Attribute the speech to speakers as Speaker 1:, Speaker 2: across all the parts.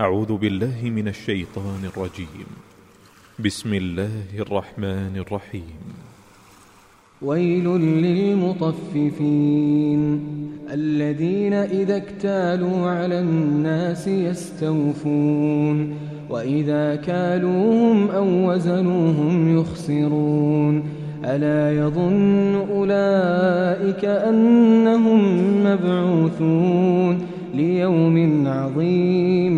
Speaker 1: أعوذ بالله من الشيطان الرجيم. بسم الله الرحمن الرحيم.
Speaker 2: ويل للمطففين الذين إذا اكتالوا على الناس يستوفون وإذا كالوهم أو وزنوهم يخسرون. ألا يظن أولئك أنهم مبعوثون ليوم عظيم.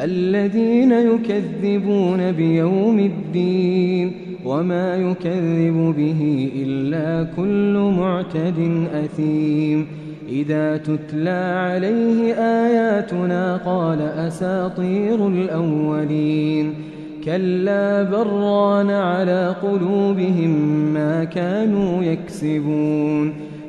Speaker 2: الذين يكذبون بيوم الدين وما يكذب به إلا كل معتد أثيم. إذا تتلى عليه آياتنا قال أساطير الأولين. كلا بران على قلوبهم ما كانوا يكسبون.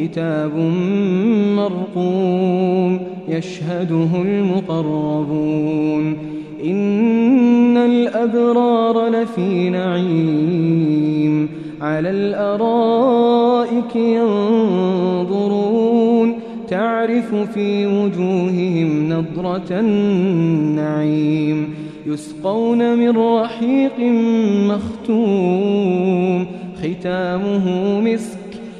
Speaker 2: كتاب مرقوم يشهده المقربون. إن الأبرار لفي نعيم على الأرائك ينظرون. تعرف في وجوههم نضرة النعيم. يسقون من رحيق مختوم. ختامه مسك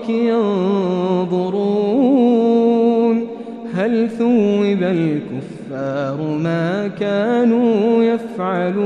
Speaker 2: الأرائك ينظرون هل ثوب الكفار ما كانوا يفعلون